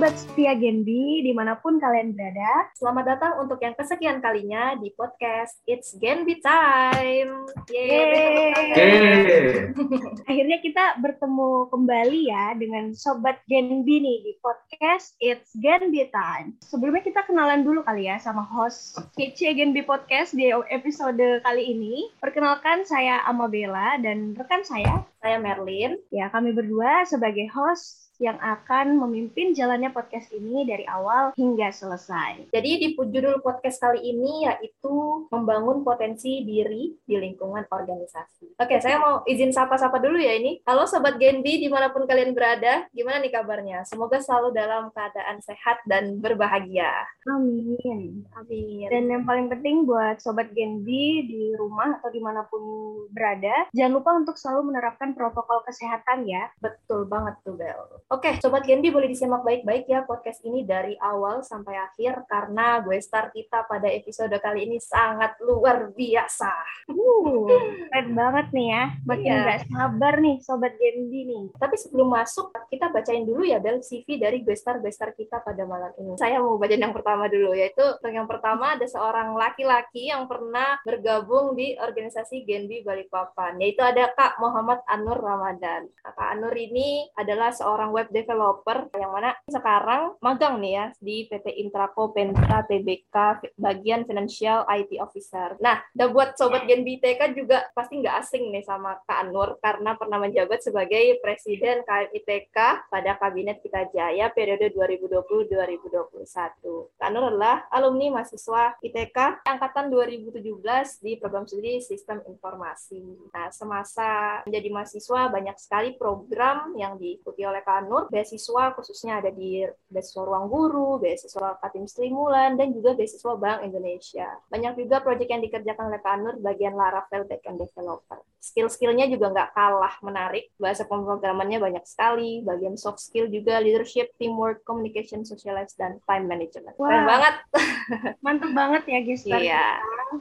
Sobat setia Genbi, di mana pun kalian berada. Selamat datang untuk yang kesekian kalinya di podcast It's Genbi Time. Yeay. Yeay. Akhirnya kita bertemu kembali ya dengan Sobat Genbi nih di podcast It's Genbi Time. Sebelumnya kita kenalan dulu kali ya sama host kece Genbi Podcast di episode kali ini. Perkenalkan saya Amabella dan rekan saya. Saya Merlin. Ya, kami berdua sebagai host yang akan memimpin jalannya podcast ini dari awal hingga selesai. Jadi di judul podcast kali ini yaitu membangun potensi diri di lingkungan organisasi. Oke, saya mau izin sapa-sapa dulu ya ini. Halo Sobat Genbi di mana pun kalian berada, gimana nih kabarnya? Semoga selalu dalam keadaan sehat dan berbahagia. Amin. Amin. Dan yang paling penting buat Sobat Genbi di rumah atau di mana pun berada, jangan lupa untuk selalu menerapkan protokol kesehatan ya. Betul banget tuh Bel. Oke, Sobat Genbi boleh disimak baik-baik ya podcast ini dari awal sampai akhir karena gue star kita pada episode kali ini sangat luar biasa. Uh, keren banget nih ya. Makin Iya. nggak sabar nih Sobat Genbi nih. Tapi sebelum masuk, kita bacain dulu ya Bel CV dari gue star-gue star kita pada malam ini. Saya mau bacain yang pertama dulu, yaitu yang pertama ada seorang laki-laki yang pernah bergabung di organisasi Genbi Balikpapan, yaitu ada Kak Muhammad Anur Ramadan. Kak Anur ini adalah seorang web developer yang mana sekarang magang nih ya di PT Intraco Pentra Tbk bagian financial IT officer. Nah, udah buat sobat Genbi TK juga pasti nggak asing nih sama Kak Anur karena pernah menjabat sebagai presiden KMITK pada Kabinet Kita Jaya periode 2020-2021. Kak Anur adalah alumni mahasiswa ITK angkatan 2017 di program studi Sistem Informasi. Nah, semasa menjadi mahasiswa banyak sekali program yang diikuti oleh Kak Anur, beasiswa khususnya ada di beasiswa ruang guru, beasiswa Katim Stimulan, dan juga beasiswa Bank Indonesia. Banyak juga proyek yang dikerjakan oleh Kak Anur bagian Laravel Backend Developer. Skill-skillnya juga nggak kalah menarik, bahasa pemrogramannya banyak sekali, bagian soft skill juga, leadership, teamwork, communication, socialize, dan time management. Keren Wah. banget! Mantep banget ya gestar. Iya,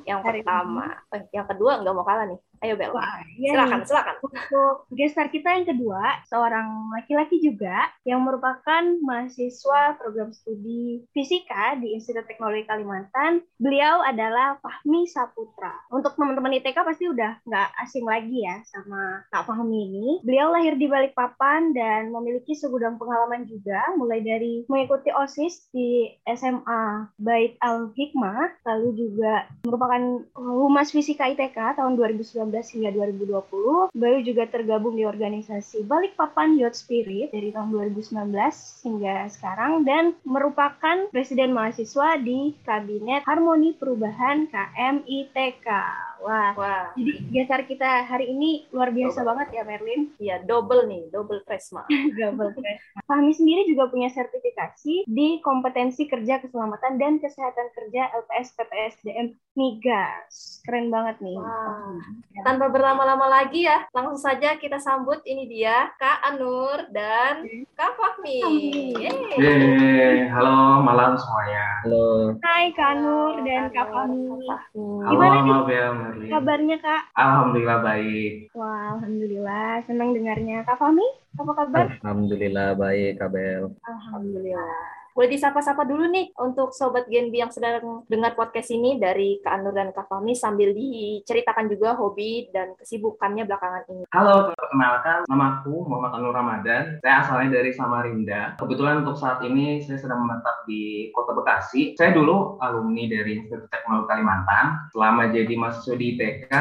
yang hari pertama. Eh, yang kedua nggak mau kalah nih. Ayo Bel, Wah, iya silakan, nih. silakan. Untuk gestar kita yang kedua, seorang laki-laki juga yang merupakan mahasiswa program studi fisika di Institut Teknologi Kalimantan. Beliau adalah Fahmi Saputra. Untuk teman-teman ITK pasti udah nggak asing lagi ya sama Kak Fahmi ini. Beliau lahir di Balikpapan dan memiliki segudang pengalaman juga, mulai dari mengikuti OSIS di SMA Bait Al Hikmah, lalu juga merupakan Humas Fisika ITK tahun 2019 hingga 2020. Beliau juga tergabung di organisasi Balikpapan Youth Spirit dari tahun 2019 hingga sekarang dan merupakan presiden mahasiswa di Kabinet Harmoni Perubahan KMITK. Wah, Wah, jadi geser kita hari ini luar biasa banget ya Merlin. iya double nih, double presma. Double crash. Fahmi sendiri juga punya sertifikasi di kompetensi kerja keselamatan dan kesehatan kerja LPS PPSDM Migas. Keren banget nih. Wah. Tanpa berlama-lama lagi ya, langsung saja kita sambut ini dia Kak Anur dan Kak Fahmi. Yeay. Yeay, halo malam semuanya. Halo, Hai Kak Nur dan Kak Fahmi. Halo Gimana nih Merlin. kabarnya Kak? Alhamdulillah baik. Wah, Alhamdulillah. Senang dengarnya. Kak Fahmi, apa kabar? Alhamdulillah baik, Kabel. Alhamdulillah. Boleh disapa-sapa dulu nih untuk Sobat Genbi yang sedang dengar podcast ini dari Kak Anur dan Kak Fahmi sambil diceritakan juga hobi dan kesibukannya belakangan ini. Halo, perkenalkan nama aku Muhammad Anur Ramadan. Saya asalnya dari Samarinda. Kebetulan untuk saat ini saya sedang menetap di Kota Bekasi. Saya dulu alumni dari Institut Teknologi Kalimantan. Selama jadi mahasiswa di ITK,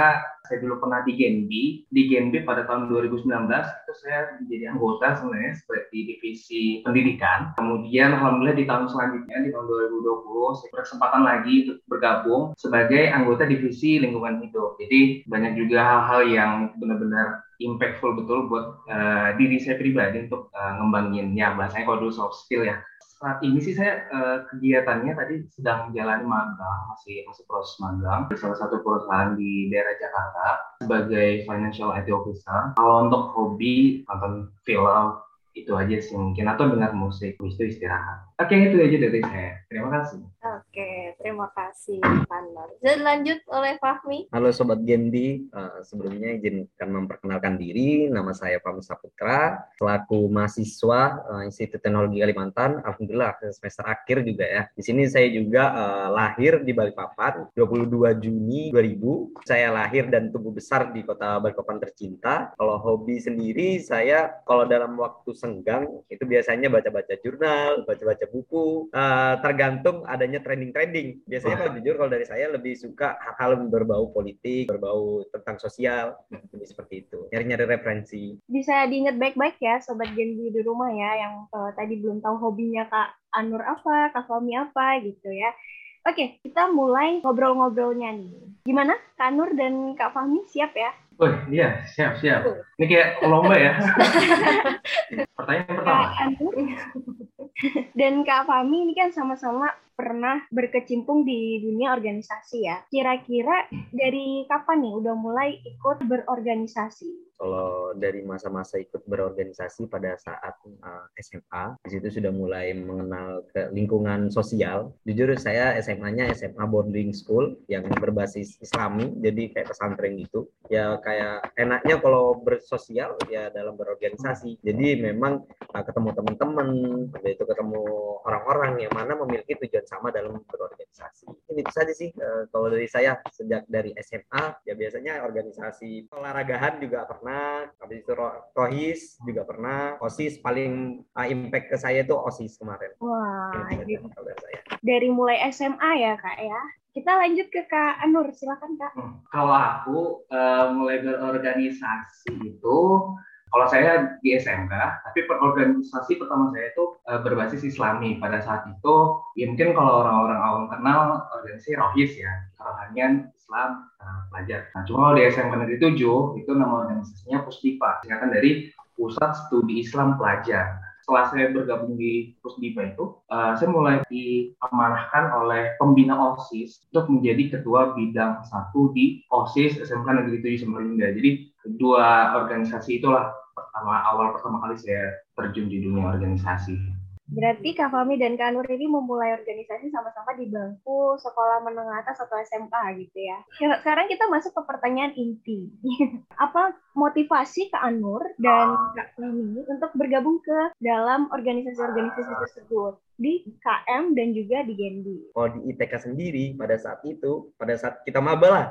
saya dulu pernah di Genbi. Di Genbi pada tahun 2019 itu saya menjadi anggota sebenarnya seperti divisi pendidikan. Kemudian alhamdulillah di tahun selanjutnya di tahun 2020 saya berkesempatan lagi untuk bergabung sebagai anggota divisi lingkungan hidup. Jadi banyak juga hal-hal yang benar-benar impactful betul buat eh, diri saya pribadi untuk eh, ngembangin ya bahasanya kalau dulu soft skill ya saat ini sih saya eh, kegiatannya tadi sedang menjalani magang masih masih proses magang. Di salah satu perusahaan di daerah Jakarta sebagai financial IT officer. Kalau untuk hobi nonton film itu aja sih mungkin atau dengar musik itu istirahat. Oke itu aja dari saya. Terima kasih. Oke, terima kasih Panor. Dan lanjut oleh Fahmi. Halo Sobat Gendi, uh, sebelumnya izinkan memperkenalkan diri. Nama saya Fahmi Saputra, selaku mahasiswa uh, Institut Teknologi Kalimantan. Alhamdulillah semester akhir juga ya. Di sini saya juga uh, lahir di Balikpapan 22 Juni 2000. Saya lahir dan tumbuh besar di kota Balikpapan tercinta. Kalau hobi sendiri saya kalau dalam waktu senggang itu biasanya baca-baca jurnal, baca-baca buku. Uh, tergantung adanya trending-trending. Biasanya kalau jujur kalau dari saya lebih suka hal-hal berbau politik, berbau tentang sosial, lebih seperti itu. Nyari-nyari referensi. Bisa diingat baik-baik ya sobat Gen di rumah ya yang uh, tadi belum tahu hobinya Kak Anur apa, Kak Fami apa gitu ya. Oke, kita mulai ngobrol-ngobrolnya nih. Gimana Kak Anur dan Kak Fahmi siap ya? Oh iya, siap, siap. Ini kayak lomba ya. Pertanyaan pertama. Kak Anur dan Kak Fami ini kan sama-sama pernah berkecimpung di dunia organisasi ya. Kira-kira dari kapan nih udah mulai ikut berorganisasi? kalau dari masa-masa ikut berorganisasi pada saat uh, SMA, di situ sudah mulai mengenal ke lingkungan sosial. Jujur saya SMA-nya SMA boarding school yang berbasis Islami, jadi kayak pesantren gitu. Ya kayak enaknya kalau bersosial ya dalam berorganisasi. Jadi memang uh, ketemu teman-teman, itu ketemu orang-orang yang mana memiliki tujuan sama dalam berorganisasi. Ini itu saja sih uh, kalau dari saya sejak dari SMA ya biasanya organisasi olahragahan juga pernah habis itu Rohis juga pernah, OSIS paling uh, impact ke saya itu OSIS kemarin. Wah, saya. dari mulai SMA ya kak ya. Kita lanjut ke Kak Anur, silakan Kak. Hmm, kalau aku uh, mulai berorganisasi itu kalau saya di SMK, tapi perorganisasi pertama saya itu uh, berbasis Islami. Pada saat itu, ya mungkin kalau orang-orang awam kenal organisasi Rohis ya, Rohanian Islam uh, Pelajar. Nah, cuma di SMK Negeri 7 itu nama organisasinya Pusdipa, singkatan dari Pusat Studi Islam Pelajar. Setelah saya bergabung di Pusdipa itu, uh, saya mulai diamanahkan oleh pembina OSIS untuk menjadi ketua bidang satu di OSIS SMK Negeri 7 Samarinda. Jadi kedua organisasi itulah pertama awal pertama kali saya terjun di dunia organisasi. Berarti Kak Fami dan Kak Nur ini memulai organisasi sama-sama di bangku sekolah menengah atas atau SMA gitu ya. Sekarang kita masuk ke pertanyaan inti. Apa motivasi Kak Anur dan Kak Fami untuk bergabung ke dalam organisasi-organisasi tersebut? di KM dan juga di Gendi. Oh di ITK sendiri pada saat itu, pada saat kita maba lah,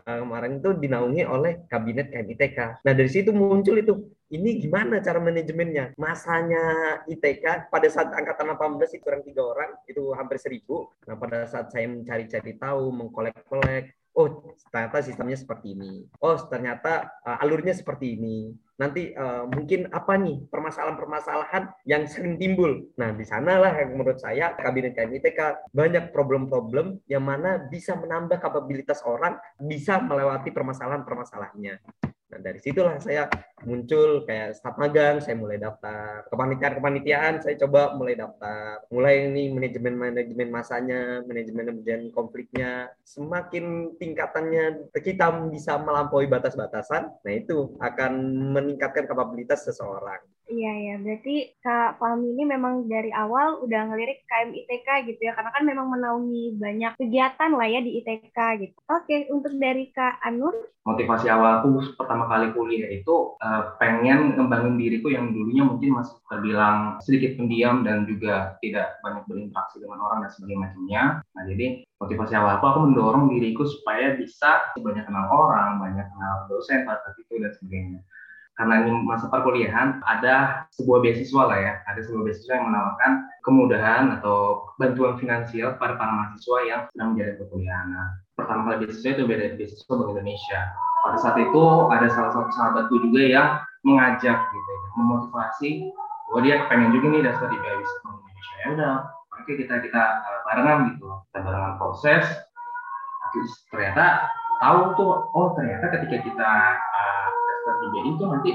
uh, kemarin itu dinaungi oleh kabinet KMITK. Nah dari situ muncul itu ini gimana cara manajemennya? Masanya ITK pada saat angkatan 18 itu kurang tiga orang, itu hampir seribu. Nah pada saat saya mencari-cari tahu, mengkolek-kolek, oh ternyata sistemnya seperti ini. Oh ternyata uh, alurnya seperti ini nanti uh, mungkin apa nih permasalahan-permasalahan yang sering timbul. Nah, di sanalah yang menurut saya kabinet KMITK banyak problem-problem yang mana bisa menambah kapabilitas orang bisa melewati permasalahan-permasalahannya. Nah, dari situlah saya muncul kayak staf magang, saya mulai daftar. Kepanitiaan-kepanitiaan saya coba mulai daftar. Mulai ini manajemen-manajemen masanya, manajemen-manajemen konfliknya. Semakin tingkatannya kita bisa melampaui batas-batasan, nah itu akan meningkatkan kapabilitas seseorang. Iya ya, berarti Kak Fahmi ini memang dari awal udah ngelirik KM ITK gitu ya, karena kan memang menaungi banyak kegiatan lah ya di ITK gitu. Oke, untuk dari Kak Anur? Motivasi awalku pertama kali kuliah itu uh, pengen ngembangin diriku yang dulunya mungkin masih terbilang sedikit pendiam dan juga tidak banyak berinteraksi dengan orang dan sebagainya. Nah jadi motivasi awalku aku mendorong diriku supaya bisa banyak kenal orang, banyak kenal dosen pada itu dan sebagainya karena ini masa perkuliahan ada sebuah beasiswa lah ya, ada sebuah beasiswa yang menawarkan kemudahan atau bantuan finansial kepada para mahasiswa yang sedang menjalani perkuliahan. Nah, pertama kali beasiswa itu beda beasiswa Bank Indonesia. Pada saat itu ada salah satu sahabatku juga yang mengajak gitu, ya, memotivasi bahwa dia pengen juga nih daftar di beasiswa Bank Indonesia. Ya udah, oke kita kita uh, barengan gitu, kita barengan proses. Terus ternyata tahu tuh, oh ternyata ketika kita uh, strategi itu nanti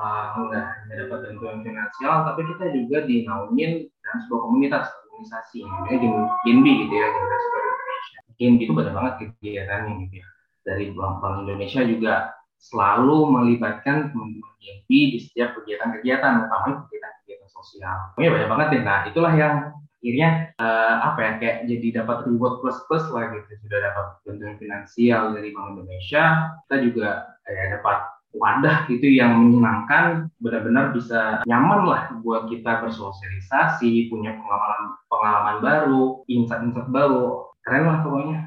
uh, nggak hanya dapat bantuan finansial tapi kita juga dinaungin dalam sebuah komunitas organisasi namanya Genbi gitu ya generasi baru Indonesia Genbi itu banyak banget kegiatannya gitu ya dari Bank Bank Indonesia juga selalu melibatkan teman-teman Genbi di setiap kegiatan-kegiatan terutama kegiatan-kegiatan sosial. Pokoknya banyak banget deh. Nah itulah yang akhirnya uh, apa ya kayak jadi dapat reward plus plus lah gitu sudah dapat bantuan finansial dari Bank Indonesia kita juga kayak dapat wadah gitu yang menyenangkan benar-benar bisa nyaman lah buat kita bersosialisasi punya pengalaman pengalaman baru insight-insight baru. Keren lah pokoknya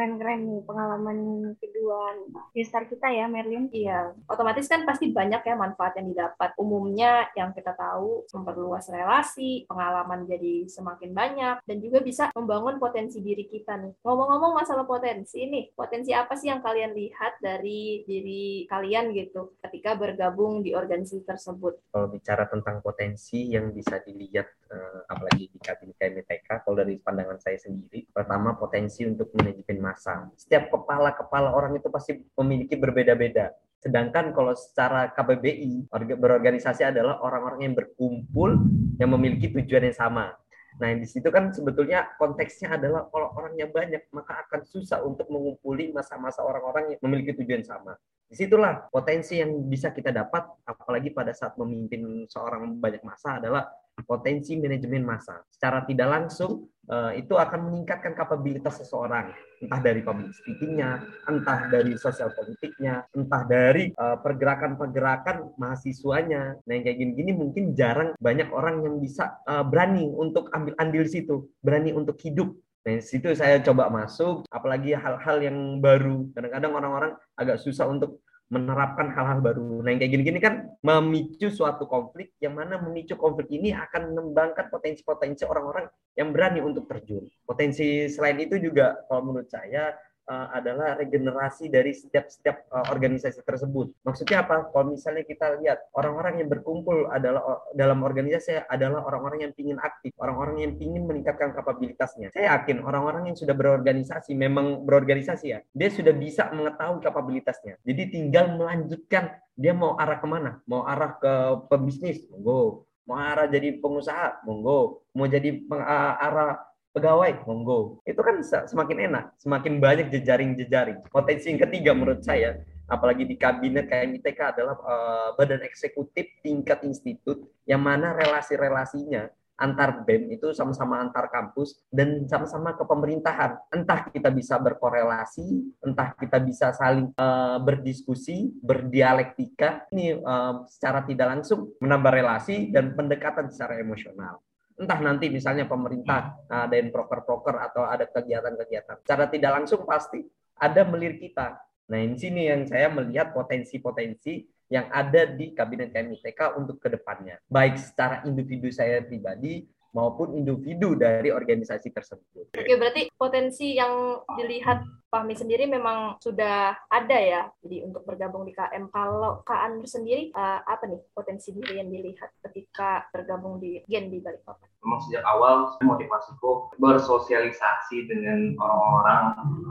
keren-keren nih pengalaman kedua gestar kita ya Merlin. Iya, otomatis kan pasti banyak ya manfaat yang didapat. Umumnya yang kita tahu memperluas relasi, pengalaman jadi semakin banyak, dan juga bisa membangun potensi diri kita nih. Ngomong-ngomong masalah potensi nih, potensi apa sih yang kalian lihat dari diri kalian gitu ketika bergabung di organisasi tersebut? Kalau bicara tentang potensi yang bisa dilihat, eh, apalagi di KMTK, kalau dari pandangan saya sendiri, pertama potensi untuk manajemen masa. Setiap kepala-kepala orang itu pasti memiliki berbeda-beda. Sedangkan kalau secara KBBI, berorganisasi adalah orang-orang yang berkumpul yang memiliki tujuan yang sama. Nah, di situ kan sebetulnya konteksnya adalah kalau orangnya banyak, maka akan susah untuk mengumpuli masa-masa orang-orang yang memiliki tujuan sama. Di situlah potensi yang bisa kita dapat, apalagi pada saat memimpin seorang banyak masa adalah potensi manajemen masa. Secara tidak langsung, Eh, itu akan meningkatkan kapabilitas seseorang entah dari public speakingnya, entah dari sosial politiknya, entah dari uh, pergerakan-pergerakan mahasiswanya. Nah yang kayak gini-gini mungkin jarang banyak orang yang bisa uh, berani untuk ambil andil situ, berani untuk hidup Nah, situ saya coba masuk, apalagi hal-hal yang baru. Kadang-kadang orang-orang agak susah untuk menerapkan hal-hal baru. Nah, yang kayak gini-gini kan memicu suatu konflik, yang mana memicu konflik ini akan mengembangkan potensi-potensi orang-orang yang berani untuk terjun. Potensi selain itu juga, kalau menurut saya, uh, adalah regenerasi dari setiap-setiap uh, organisasi tersebut. Maksudnya apa? Kalau misalnya kita lihat orang-orang yang berkumpul adalah dalam organisasi adalah orang-orang yang ingin aktif, orang-orang yang ingin meningkatkan kapabilitasnya. Saya yakin orang-orang yang sudah berorganisasi memang berorganisasi ya, dia sudah bisa mengetahui kapabilitasnya. Jadi tinggal melanjutkan dia mau arah ke mana, mau arah ke pebisnis, monggo, mau arah jadi pengusaha, monggo, mau jadi peng, arah pegawai, monggo. Itu kan semakin enak, semakin banyak jejaring-jejaring. Potensi yang ketiga menurut saya, apalagi di kabinet KMITK adalah uh, badan eksekutif tingkat institut yang mana relasi-relasinya antar BEM itu sama-sama antar kampus dan sama-sama ke pemerintahan. Entah kita bisa berkorelasi, entah kita bisa saling uh, berdiskusi, berdialektika, ini uh, secara tidak langsung menambah relasi dan pendekatan secara emosional entah nanti misalnya pemerintah hmm. ada yang proker-proker atau ada kegiatan-kegiatan. Cara tidak langsung pasti ada melirik kita. Nah, ini sini yang saya melihat potensi-potensi yang ada di Kabinet KMITK untuk ke depannya. Baik secara individu saya pribadi maupun individu dari organisasi tersebut. Oke, berarti potensi yang dilihat Fahmi sendiri memang sudah ada ya, jadi untuk bergabung di KM. Kalau Kak Anur sendiri, uh, apa nih potensi diri yang dilihat ketika bergabung di Gen di Balikpapan? Memang sejak awal motivasiku bersosialisasi dengan orang-orang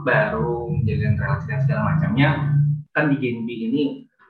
baru, menjalin relasi dan segala macamnya. Kan di Genbi ini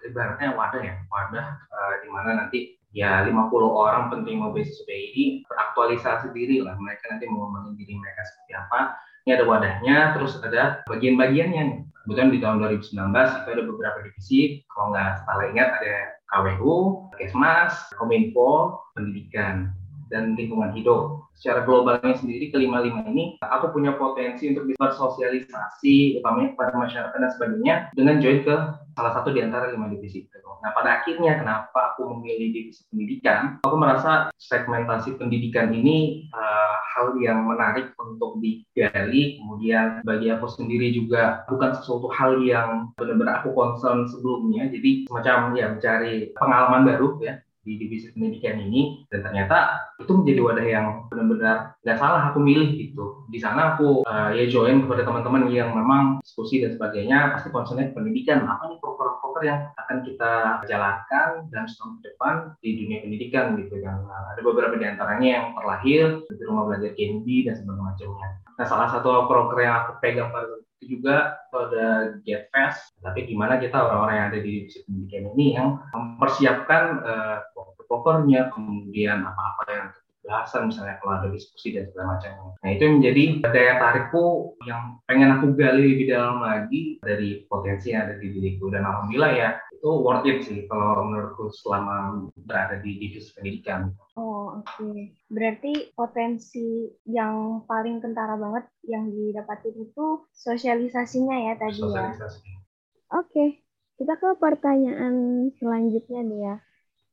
ibaratnya wadah ya, wadah uh, di mana nanti ya 50 orang penting mau beasiswa ini beraktualisasi diri lah mereka nanti mau mengembangkan diri mereka seperti apa. Ini ada wadahnya terus ada bagian-bagiannya kemudian di tahun 2019 itu ada beberapa divisi. Kalau nggak salah ingat ada KWU, Kesmas, Kominfo, Pendidikan dan lingkungan hidup. Secara globalnya sendiri kelima-lima ini aku punya potensi untuk bisa bersosialisasi utamanya kepada masyarakat dan sebagainya dengan join ke salah satu di antara lima divisi itu. Nah, pada akhirnya kenapa aku memilih divisi pendidikan? Aku merasa segmentasi pendidikan ini uh, hal yang menarik untuk digali. Kemudian bagi aku sendiri juga bukan sesuatu hal yang benar-benar aku concern sebelumnya. Jadi semacam ya mencari pengalaman baru ya di divisi pendidikan ini dan ternyata itu menjadi wadah yang benar-benar nggak salah aku milih gitu. Di sana aku uh, ya join kepada teman-teman yang memang diskusi dan sebagainya pasti concernnya pendidikan. Apa nih proker-proker yang akan kita jalankan dan setahun ke depan di dunia pendidikan gitu kan nah, ada beberapa di antaranya yang terlahir di rumah belajar Kendi dan sebagainya macamnya. Nah salah satu proker yang aku pegang pada itu juga ada Get Fast, tapi gimana kita orang-orang yang ada di divisi pendidikan ini yang mempersiapkan uh, pokernya, kemudian apa-apa yang bahasan misalnya kalau ada diskusi dan segala macamnya. Nah itu yang menjadi daya tarikku yang pengen aku gali lebih dalam lagi dari potensi yang ada di diriku dan alhamdulillah ya itu worth it sih kalau menurutku selama berada di divisi pendidikan. Oh oke, okay. berarti potensi yang paling kentara banget yang didapatin itu sosialisasinya ya tadi ya. Sosialisasi. Oke, okay. kita ke pertanyaan selanjutnya nih ya.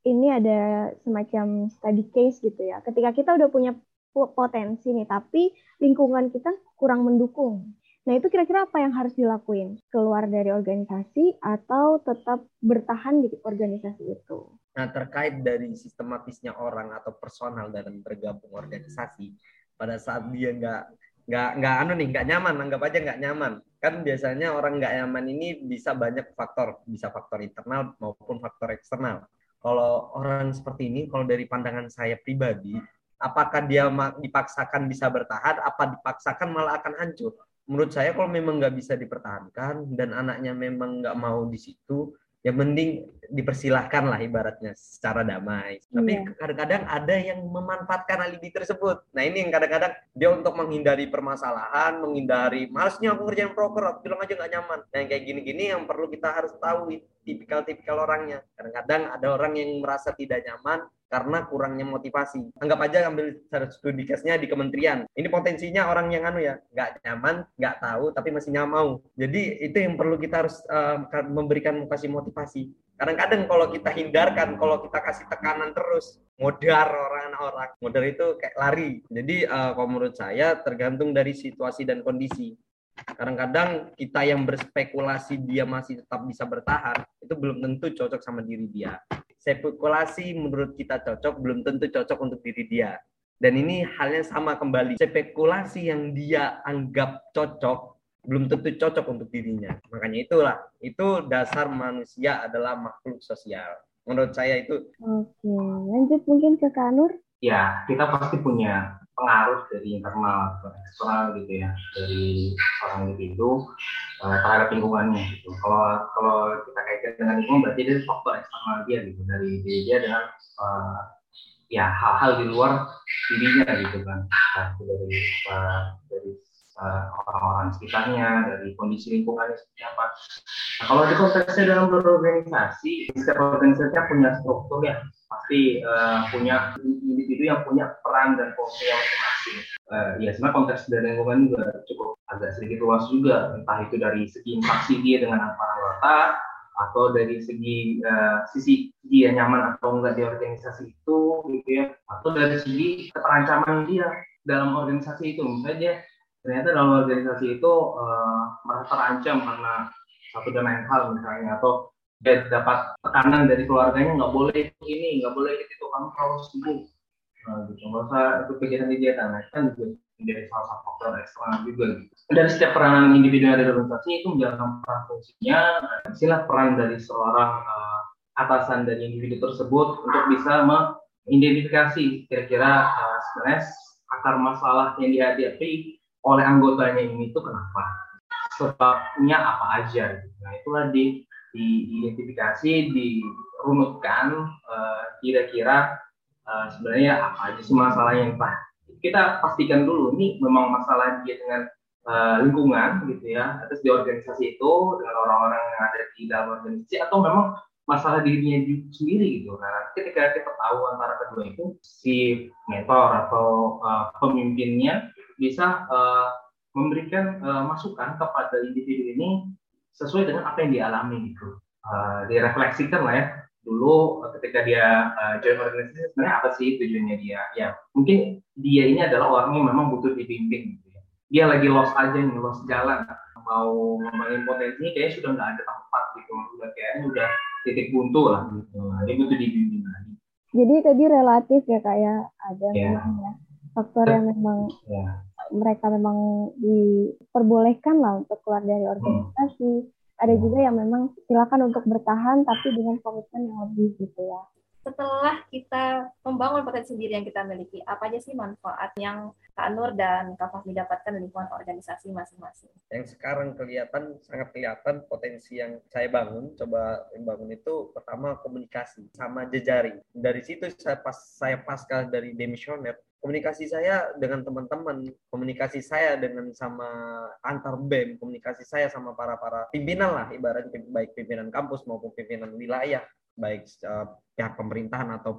Ini ada semacam study case gitu ya. Ketika kita udah punya potensi nih, tapi lingkungan kita kurang mendukung. Nah, itu kira-kira apa yang harus dilakuin? Keluar dari organisasi atau tetap bertahan di organisasi itu? Nah, terkait dari sistematisnya orang atau personal dalam bergabung organisasi, pada saat dia nggak nggak nggak anu nih nggak nyaman anggap aja nggak nyaman kan biasanya orang nggak nyaman ini bisa banyak faktor bisa faktor internal maupun faktor eksternal kalau orang seperti ini kalau dari pandangan saya pribadi apakah dia dipaksakan bisa bertahan, apa dipaksakan malah akan hancur. Menurut saya kalau memang nggak bisa dipertahankan dan anaknya memang nggak mau di situ, ya mending dipersilahkan lah ibaratnya secara damai. Tapi iya. kadang-kadang ada yang memanfaatkan alibi tersebut. Nah ini yang kadang-kadang dia untuk menghindari permasalahan, menghindari malesnya aku ngerjain proker, aku bilang aja nggak nyaman. Nah yang kayak gini-gini yang perlu kita harus tahu tipikal-tipikal orangnya. Kadang-kadang ada orang yang merasa tidak nyaman karena kurangnya motivasi. Anggap aja ambil studi case-nya di kementerian. Ini potensinya orang yang anu ya, nggak nyaman, nggak tahu, tapi masih nggak mau. Jadi itu yang perlu kita harus uh, memberikan kasih motivasi. Kadang-kadang kalau kita hindarkan, kalau kita kasih tekanan terus, modar orang-orang. Modar itu kayak lari. Jadi uh, kalau menurut saya tergantung dari situasi dan kondisi. Kadang-kadang kita yang berspekulasi dia masih tetap bisa bertahan, itu belum tentu cocok sama diri dia spekulasi menurut kita cocok belum tentu cocok untuk diri dia. Dan ini halnya sama kembali. Spekulasi yang dia anggap cocok belum tentu cocok untuk dirinya. Makanya itulah, itu dasar manusia adalah makhluk sosial. Menurut saya itu. Oke, lanjut mungkin ke Kanur. Ya, kita pasti punya pengaruh dari internal atau eksternal gitu ya dari orang individu uh, terhadap lingkungannya gitu. Kalau kalau kita kaitkan dengan lingkungan berarti itu faktor eksternal dia gitu dari diri dia dengan uh, ya hal-hal di luar dirinya gitu kan nah, dari uh, dari orang-orang sekitarnya dari kondisi lingkungannya seperti apa. Nah, kalau di konteksnya dalam berorganisasi, setiap organisasi punya struktur ya pasti uh, punya individu yang punya peran dan fungsi yang masing-masing. Uh, ya sebenarnya konteks dari lingkungan juga cukup agak sedikit luas juga, entah itu dari segi interaksi dia dengan para anggota atau dari segi uh, sisi dia nyaman atau enggak di organisasi itu gitu ya, atau dari segi keterancaman dia dalam organisasi itu misalnya ternyata dalam organisasi itu uh, merasa terancam karena satu dan lain hal misalnya atau dia dapat tekanan dari keluarganya nggak boleh ini nggak boleh itu kamu harus sembuh nah, gitu nggak usah itu kegiatan kegiatan nah, kan juga menjadi salah satu faktor eksternal juga gitu. dari setiap peranan individu yang ada di organisasi itu menjalankan peran fungsinya nah, istilah peran dari seorang uh, atasan dari individu tersebut untuk bisa mengidentifikasi kira-kira uh, sebenarnya akar masalah yang dihadapi oleh anggotanya ini itu kenapa sebabnya apa aja gitu. nah itulah di diidentifikasi, dirunutkan uh, kira-kira uh, sebenarnya apa aja sih masalahnya Pak. Kita pastikan dulu ini memang masalah dia dengan uh, lingkungan gitu ya, atas di organisasi itu dengan orang-orang yang ada di dalam organisasi atau memang masalah dirinya sendiri gitu. Nah, ketika kita tahu antara kedua itu si mentor atau uh, pemimpinnya bisa uh, memberikan uh, masukan kepada individu ini sesuai dengan apa yang dialami gitu. Uh, direfleksikan lah ya. Dulu ketika dia uh, join organisasi sebenarnya apa sih tujuannya dia? Ya mungkin dia ini adalah orang yang memang butuh dibimbing gitu ya. Dia lagi lost aja nih lost jalan. Mau ngembangin potensi kayaknya sudah nggak ada tempat gitu. Udah kayaknya udah titik buntu lah gitu. Nah, dia butuh dibimbing lagi. Jadi tadi relatif ya kayak ya. ada yeah. ya faktor yang memang yeah mereka memang diperbolehkan lah untuk keluar dari hmm. organisasi. Hmm. Ada juga yang memang silakan untuk bertahan tapi dengan komitmen yang lebih gitu ya setelah kita membangun potensi diri yang kita miliki, apa aja sih manfaat yang Kak Nur dan Kak Fahmi dapatkan di lingkungan organisasi masing-masing? Yang sekarang kelihatan, sangat kelihatan potensi yang saya bangun, coba bangun itu pertama komunikasi sama jejaring. Dari situ saya pas saya pasca dari demisioner, komunikasi saya dengan teman-teman, komunikasi saya dengan sama antar BEM, komunikasi saya sama para para pimpinan lah, ibarat baik pimpinan kampus maupun pimpinan wilayah, baik uh, pihak pemerintahan atau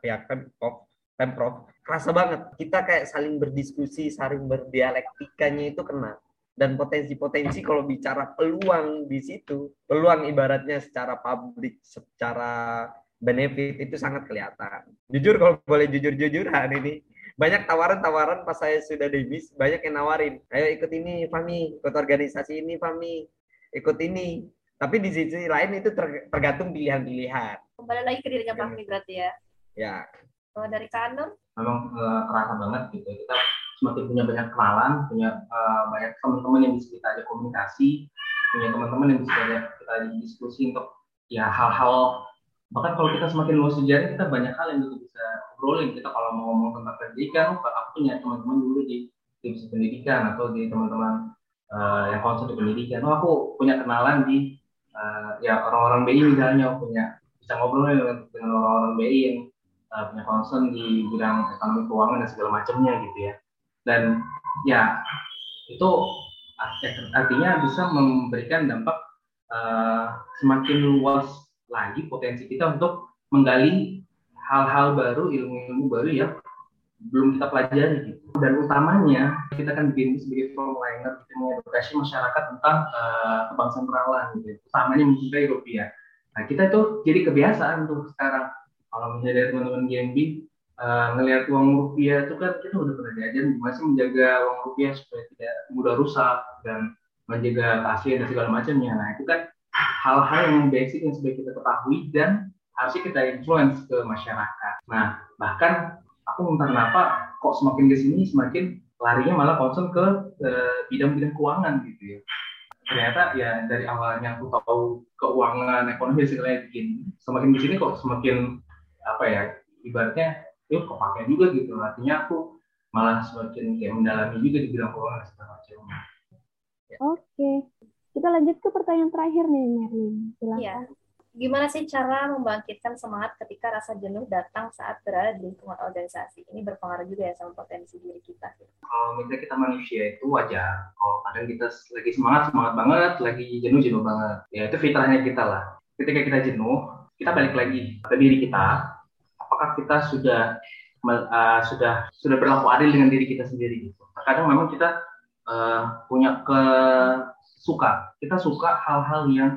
pihak pemprov, pemprov, kerasa banget. Kita kayak saling berdiskusi, saling berdialektikanya itu kena dan potensi-potensi kalau bicara peluang di situ, peluang ibaratnya secara publik, secara benefit itu sangat kelihatan. Jujur kalau boleh jujur-jujuran ini, banyak tawaran-tawaran pas saya sudah debis, banyak yang nawarin, ayo ikut ini Fami, ikut organisasi ini Fami, ikut ini. Tapi di sisi lain itu tergantung pilihan-pilihan. Kembali lagi ke dirinya Fami berarti ya? Ya. Kalau dari Kanur? Memang uh, terasa banget gitu. Kita semakin punya banyak kenalan, punya uh, banyak teman-teman yang bisa kita ajak komunikasi, punya teman-teman yang bisa kita ajak diskusi untuk ya hal-hal bahkan kalau kita semakin luas sejarah kita banyak hal yang kita bisa obrolin. Kita kalau mau ngomong tentang pendidikan aku punya teman-teman dulu di tim pendidikan atau di teman-teman uh, yang konsul di pendidikan. Oh aku punya kenalan di uh, ya orang-orang BI misalnya punya bisa ngobrol dengan, orang-orang BI yang uh, punya concern di bidang ekonomi keuangan dan segala macamnya gitu ya. Dan ya itu artinya bisa memberikan dampak uh, semakin luas lagi potensi kita untuk menggali hal-hal baru ilmu-ilmu baru yang belum kita pelajari gitu. Dan utamanya kita kan bikin sebagai frontliner kita mengedukasi masyarakat tentang uh, kebangsaan perawan gitu. Utamanya mencintai rupiah. Nah kita itu jadi kebiasaan tuh sekarang kalau misalnya dari teman-teman GMB uh, ngelihat uang rupiah itu kan kita udah pernah diajarin gimana sih menjaga uang rupiah supaya tidak mudah rusak dan menjaga kasih dan segala macamnya. Nah itu kan hal-hal yang basic yang sudah kita ketahui dan harusnya kita influence ke masyarakat. Nah bahkan aku entah kenapa kok semakin ke sini semakin larinya malah concern ke bidang-bidang keuangan gitu ya. Ternyata ya dari awalnya aku tahu keuangan ekonomi segala begini, semakin di sini kok semakin apa ya ibaratnya kok pakai juga gitu artinya aku malah semakin kayak mendalami juga di bidang keuangan segala macam oke kita lanjut ke pertanyaan terakhir nih Merlin. Silakan. Ya. gimana sih cara membangkitkan semangat ketika rasa jenuh datang saat berada di lingkungan organisasi? Ini berpengaruh juga ya sama potensi diri kita. Kalau minta kita manusia itu wajar. Kalau kadang kita lagi semangat semangat banget lagi jenuh jenuh banget. Ya itu fitrahnya kita lah. Ketika kita jenuh kita balik lagi ke diri kita. Apakah kita sudah uh, sudah sudah berlaku adil dengan diri kita sendiri gitu. Terkadang memang kita uh, punya ke suka, kita suka hal-hal yang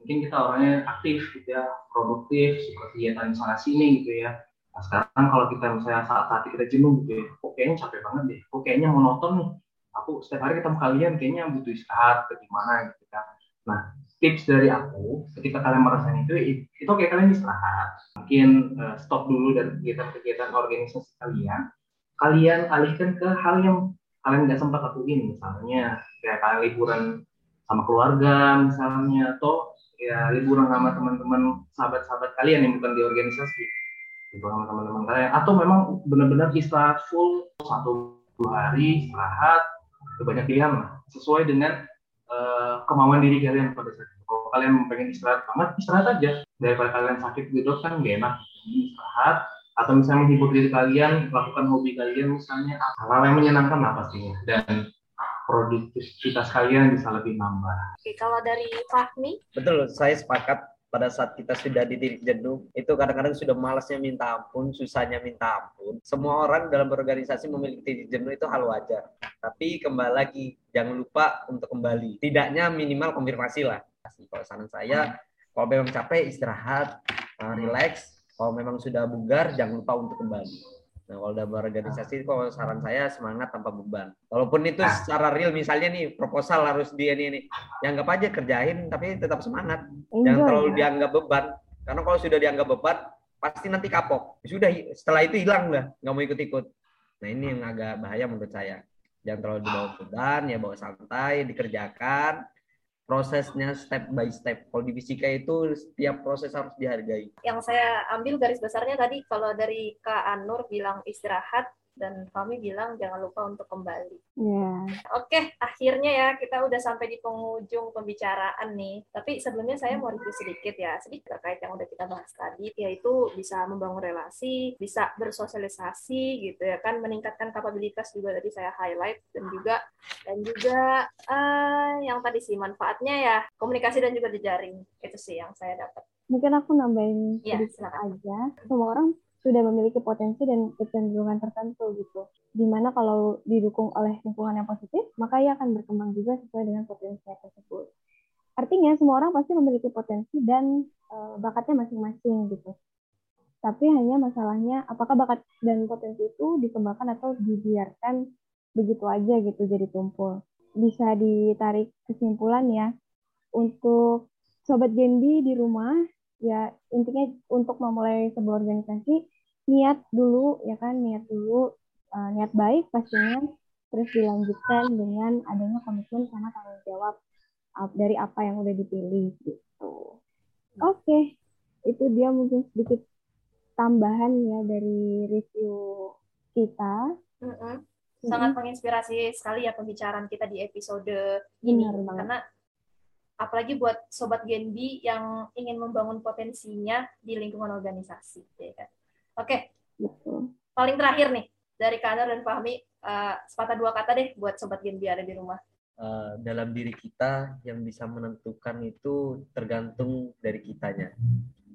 mungkin kita orangnya aktif gitu ya, produktif, suka kegiatan sana sini gitu ya. Nah, sekarang kalau kita misalnya saat-saat kita jenuh gitu ya, kok kayaknya capek banget deh, kok kayaknya monoton nih. Aku setiap hari ketemu kalian kayaknya butuh istirahat, bagaimana gitu kan. Nah, tips dari aku ketika kalian merasakan itu itu kayak kalian istirahat mungkin uh, stop dulu dari kegiatan-kegiatan organisasi kalian kalian alihkan ke hal yang kalian nggak sempat lakuin misalnya kayak kalian liburan sama keluarga misalnya atau ya liburan sama teman-teman sahabat-sahabat kalian yang bukan di organisasi liburan sama teman-teman kalian atau memang benar-benar istirahat full satu hari istirahat banyak pilihan lah sesuai dengan uh, kemauan diri kalian pada saat itu. Kalau kalian pengen istirahat banget, istirahat aja. Daripada kalian sakit gitu kan gak enak. Istirahat atau misalnya menghibur diri kalian, lakukan hobi kalian misalnya hal yang menyenangkan lah pastinya dan produktivitas kalian bisa lebih nambah. Oke, kalau dari Fahmi? Betul, saya sepakat pada saat kita sudah di titik jenuh itu kadang-kadang sudah malasnya minta ampun susahnya minta ampun. Semua orang dalam berorganisasi memiliki titik jenuh itu hal wajar. Tapi kembali lagi jangan lupa untuk kembali. Tidaknya minimal konfirmasi lah. Kalau saran saya kalau memang capek istirahat uh, relax. Kalau memang sudah bugar jangan lupa untuk kembali Nah, kalau udah berorganisasi, kok saran saya semangat tanpa beban. Walaupun itu ah. secara real, misalnya nih proposal harus dia nih, nih. Ya anggap aja kerjain, tapi tetap semangat. Enjoy, Jangan terlalu ya. dianggap beban. Karena kalau sudah dianggap beban, pasti nanti kapok. Sudah, setelah itu hilang lah, nggak mau ikut-ikut. Nah ini yang agak bahaya menurut saya. Jangan terlalu dibawa beban, ya bawa santai, dikerjakan prosesnya step by step. Kalau di fisika itu setiap proses harus dihargai. Yang saya ambil garis besarnya tadi kalau dari Kak Anur bilang istirahat dan kami bilang jangan lupa untuk kembali. Yeah. Oke, ah akhirnya ya kita udah sampai di penghujung pembicaraan nih. Tapi sebelumnya saya mau review sedikit ya, sedikit terkait yang udah kita bahas tadi, yaitu bisa membangun relasi, bisa bersosialisasi gitu ya kan, meningkatkan kapabilitas juga tadi saya highlight dan juga dan juga uh, yang tadi sih manfaatnya ya komunikasi dan juga jejaring itu sih yang saya dapat. Mungkin aku nambahin ya, sedikit aja. Semua orang sudah memiliki potensi dan kecenderungan tertentu gitu. Di mana kalau didukung oleh lingkungan yang positif, maka ia akan berkembang juga sesuai dengan potensi tersebut. Artinya semua orang pasti memiliki potensi dan uh, bakatnya masing-masing gitu. Tapi hanya masalahnya apakah bakat dan potensi itu dikembangkan atau dibiarkan begitu aja gitu jadi tumpul. Bisa ditarik kesimpulan ya untuk sobat Genbi di rumah ya intinya untuk memulai sebuah organisasi niat dulu ya kan? Niat dulu uh, niat baik pastinya. Terus dilanjutkan dengan adanya komitmen sama tanggung jawab uh, dari apa yang udah dipilih gitu. Oke okay. itu dia mungkin sedikit tambahan ya dari review kita. Mm -hmm. sangat menginspirasi sekali ya pembicaraan kita di episode ini. karena apalagi buat sobat Genbi yang ingin membangun potensinya di lingkungan organisasi. Ya kan? Oke, paling terakhir nih dari Kanar dan Fahmi, uh, sepatah dua kata deh buat sobat Genbi ada di rumah. Uh, dalam diri kita yang bisa menentukan itu tergantung dari kitanya.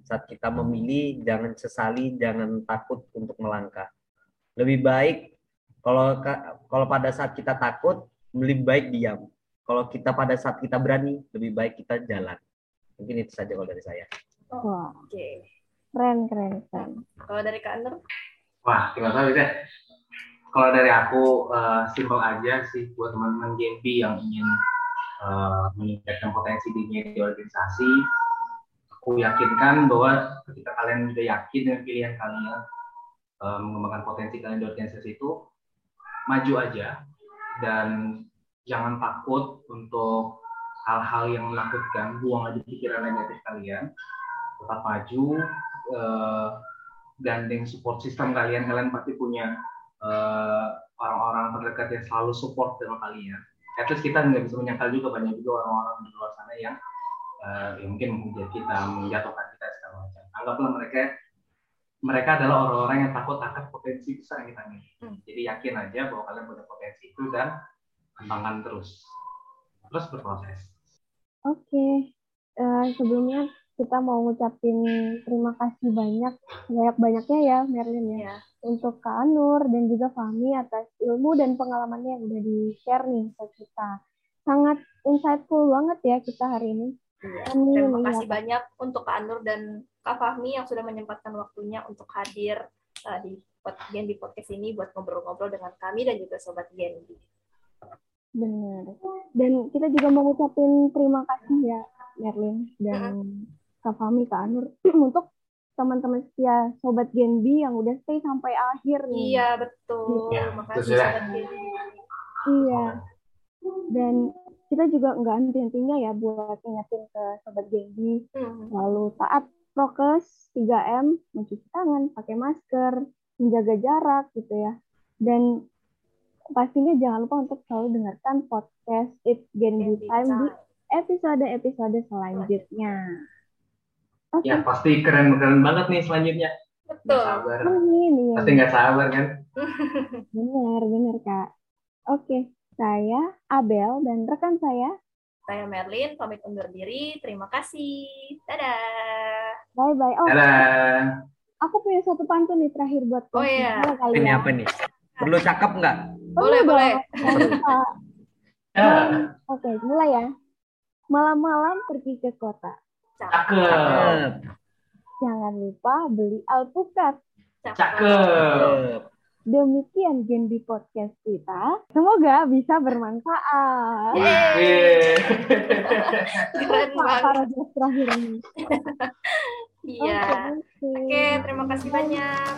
Saat kita memilih, jangan sesali, jangan takut untuk melangkah. Lebih baik kalau kalau pada saat kita takut, lebih baik diam kalau kita pada saat kita berani, lebih baik kita jalan. Mungkin itu saja kalau dari saya. Oh, Oke. Okay. Keren, keren, keren. Kalau dari Kak Nur? Wah, gimana tahu ya. Kalau dari aku, uh, simpel aja sih buat teman-teman GMP yang ingin uh, meningkatkan potensi dirinya di organisasi. Aku yakinkan bahwa ketika kalian sudah yakin dengan pilihan kalian, uh, mengembangkan potensi kalian di organisasi itu, maju aja dan jangan takut untuk hal-hal yang menakutkan, buang aja pikiran negatif kalian, tetap maju, uh, gandeng support system kalian, kalian pasti punya uh, orang-orang terdekat yang selalu support dengan kalian. At least kita nggak bisa menyangkal juga banyak juga orang-orang di luar sana yang uh, ya mungkin menghujat kita, menjatuhkan kita segala macam. Anggaplah mereka mereka adalah orang-orang yang takut akan potensi besar yang kita miliki. Hmm. Jadi yakin aja bahwa kalian punya potensi itu dan kembangkan terus terus berproses oke okay. uh, eh, sebelumnya kita mau ngucapin terima kasih banyak banyak banyaknya ya Merlin ya yeah. untuk Kak Anur dan juga Fahmi atas ilmu dan pengalamannya yang udah di share nih ke kita sangat insightful banget ya kita hari ini Iya. Terima kasih banyak untuk Kak Anur dan Kak Fahmi yang sudah menyempatkan waktunya untuk hadir uh, di Gen di podcast ini buat ngobrol-ngobrol dengan kami dan juga Sobat Genbi. Benar. Dan kita juga mau ngucapin terima kasih ya Merlin dan Kak Fami, Kak Anur untuk teman-teman setia Sobat Genbi yang udah stay sampai akhir nih. Iya, betul. Ya, Makasih Sobat Genbi. Iya. Dan kita juga nggak henti-hentinya ya buat ingetin ke Sobat Genbi. Hmm. Lalu taat prokes 3M, mencuci tangan, pakai masker, menjaga jarak gitu ya. Dan pastinya jangan lupa untuk selalu dengarkan podcast It Gen Be Time di episode-episode selanjutnya. Okay. Ya pasti keren-keren banget nih selanjutnya. Betul. Gak sabar. Amin, ya. Pasti nggak sabar kan? benar, benar kak. Oke, saya Abel dan rekan saya. Saya Merlin, pamit undur diri. Terima kasih. Dadah. Bye bye. Oh, Dadah. Aku punya satu pantun nih terakhir buat Oh iya. Ini apa nih? Perlu cakep nggak? Boleh, boleh. Ya. Oke, mulai ya. Malam-malam pergi ke kota. Cakep. Jangan lupa beli alpukat. Cakep. Demikian Gen podcast kita. Semoga bisa bermanfaat. Keren banget. terakhir ini. Iya. Oke, terima kasih banyak.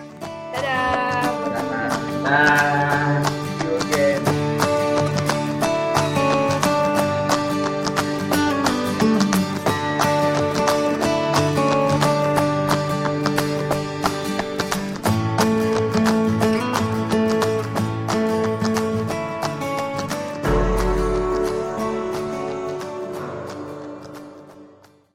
Dadah. Dadah.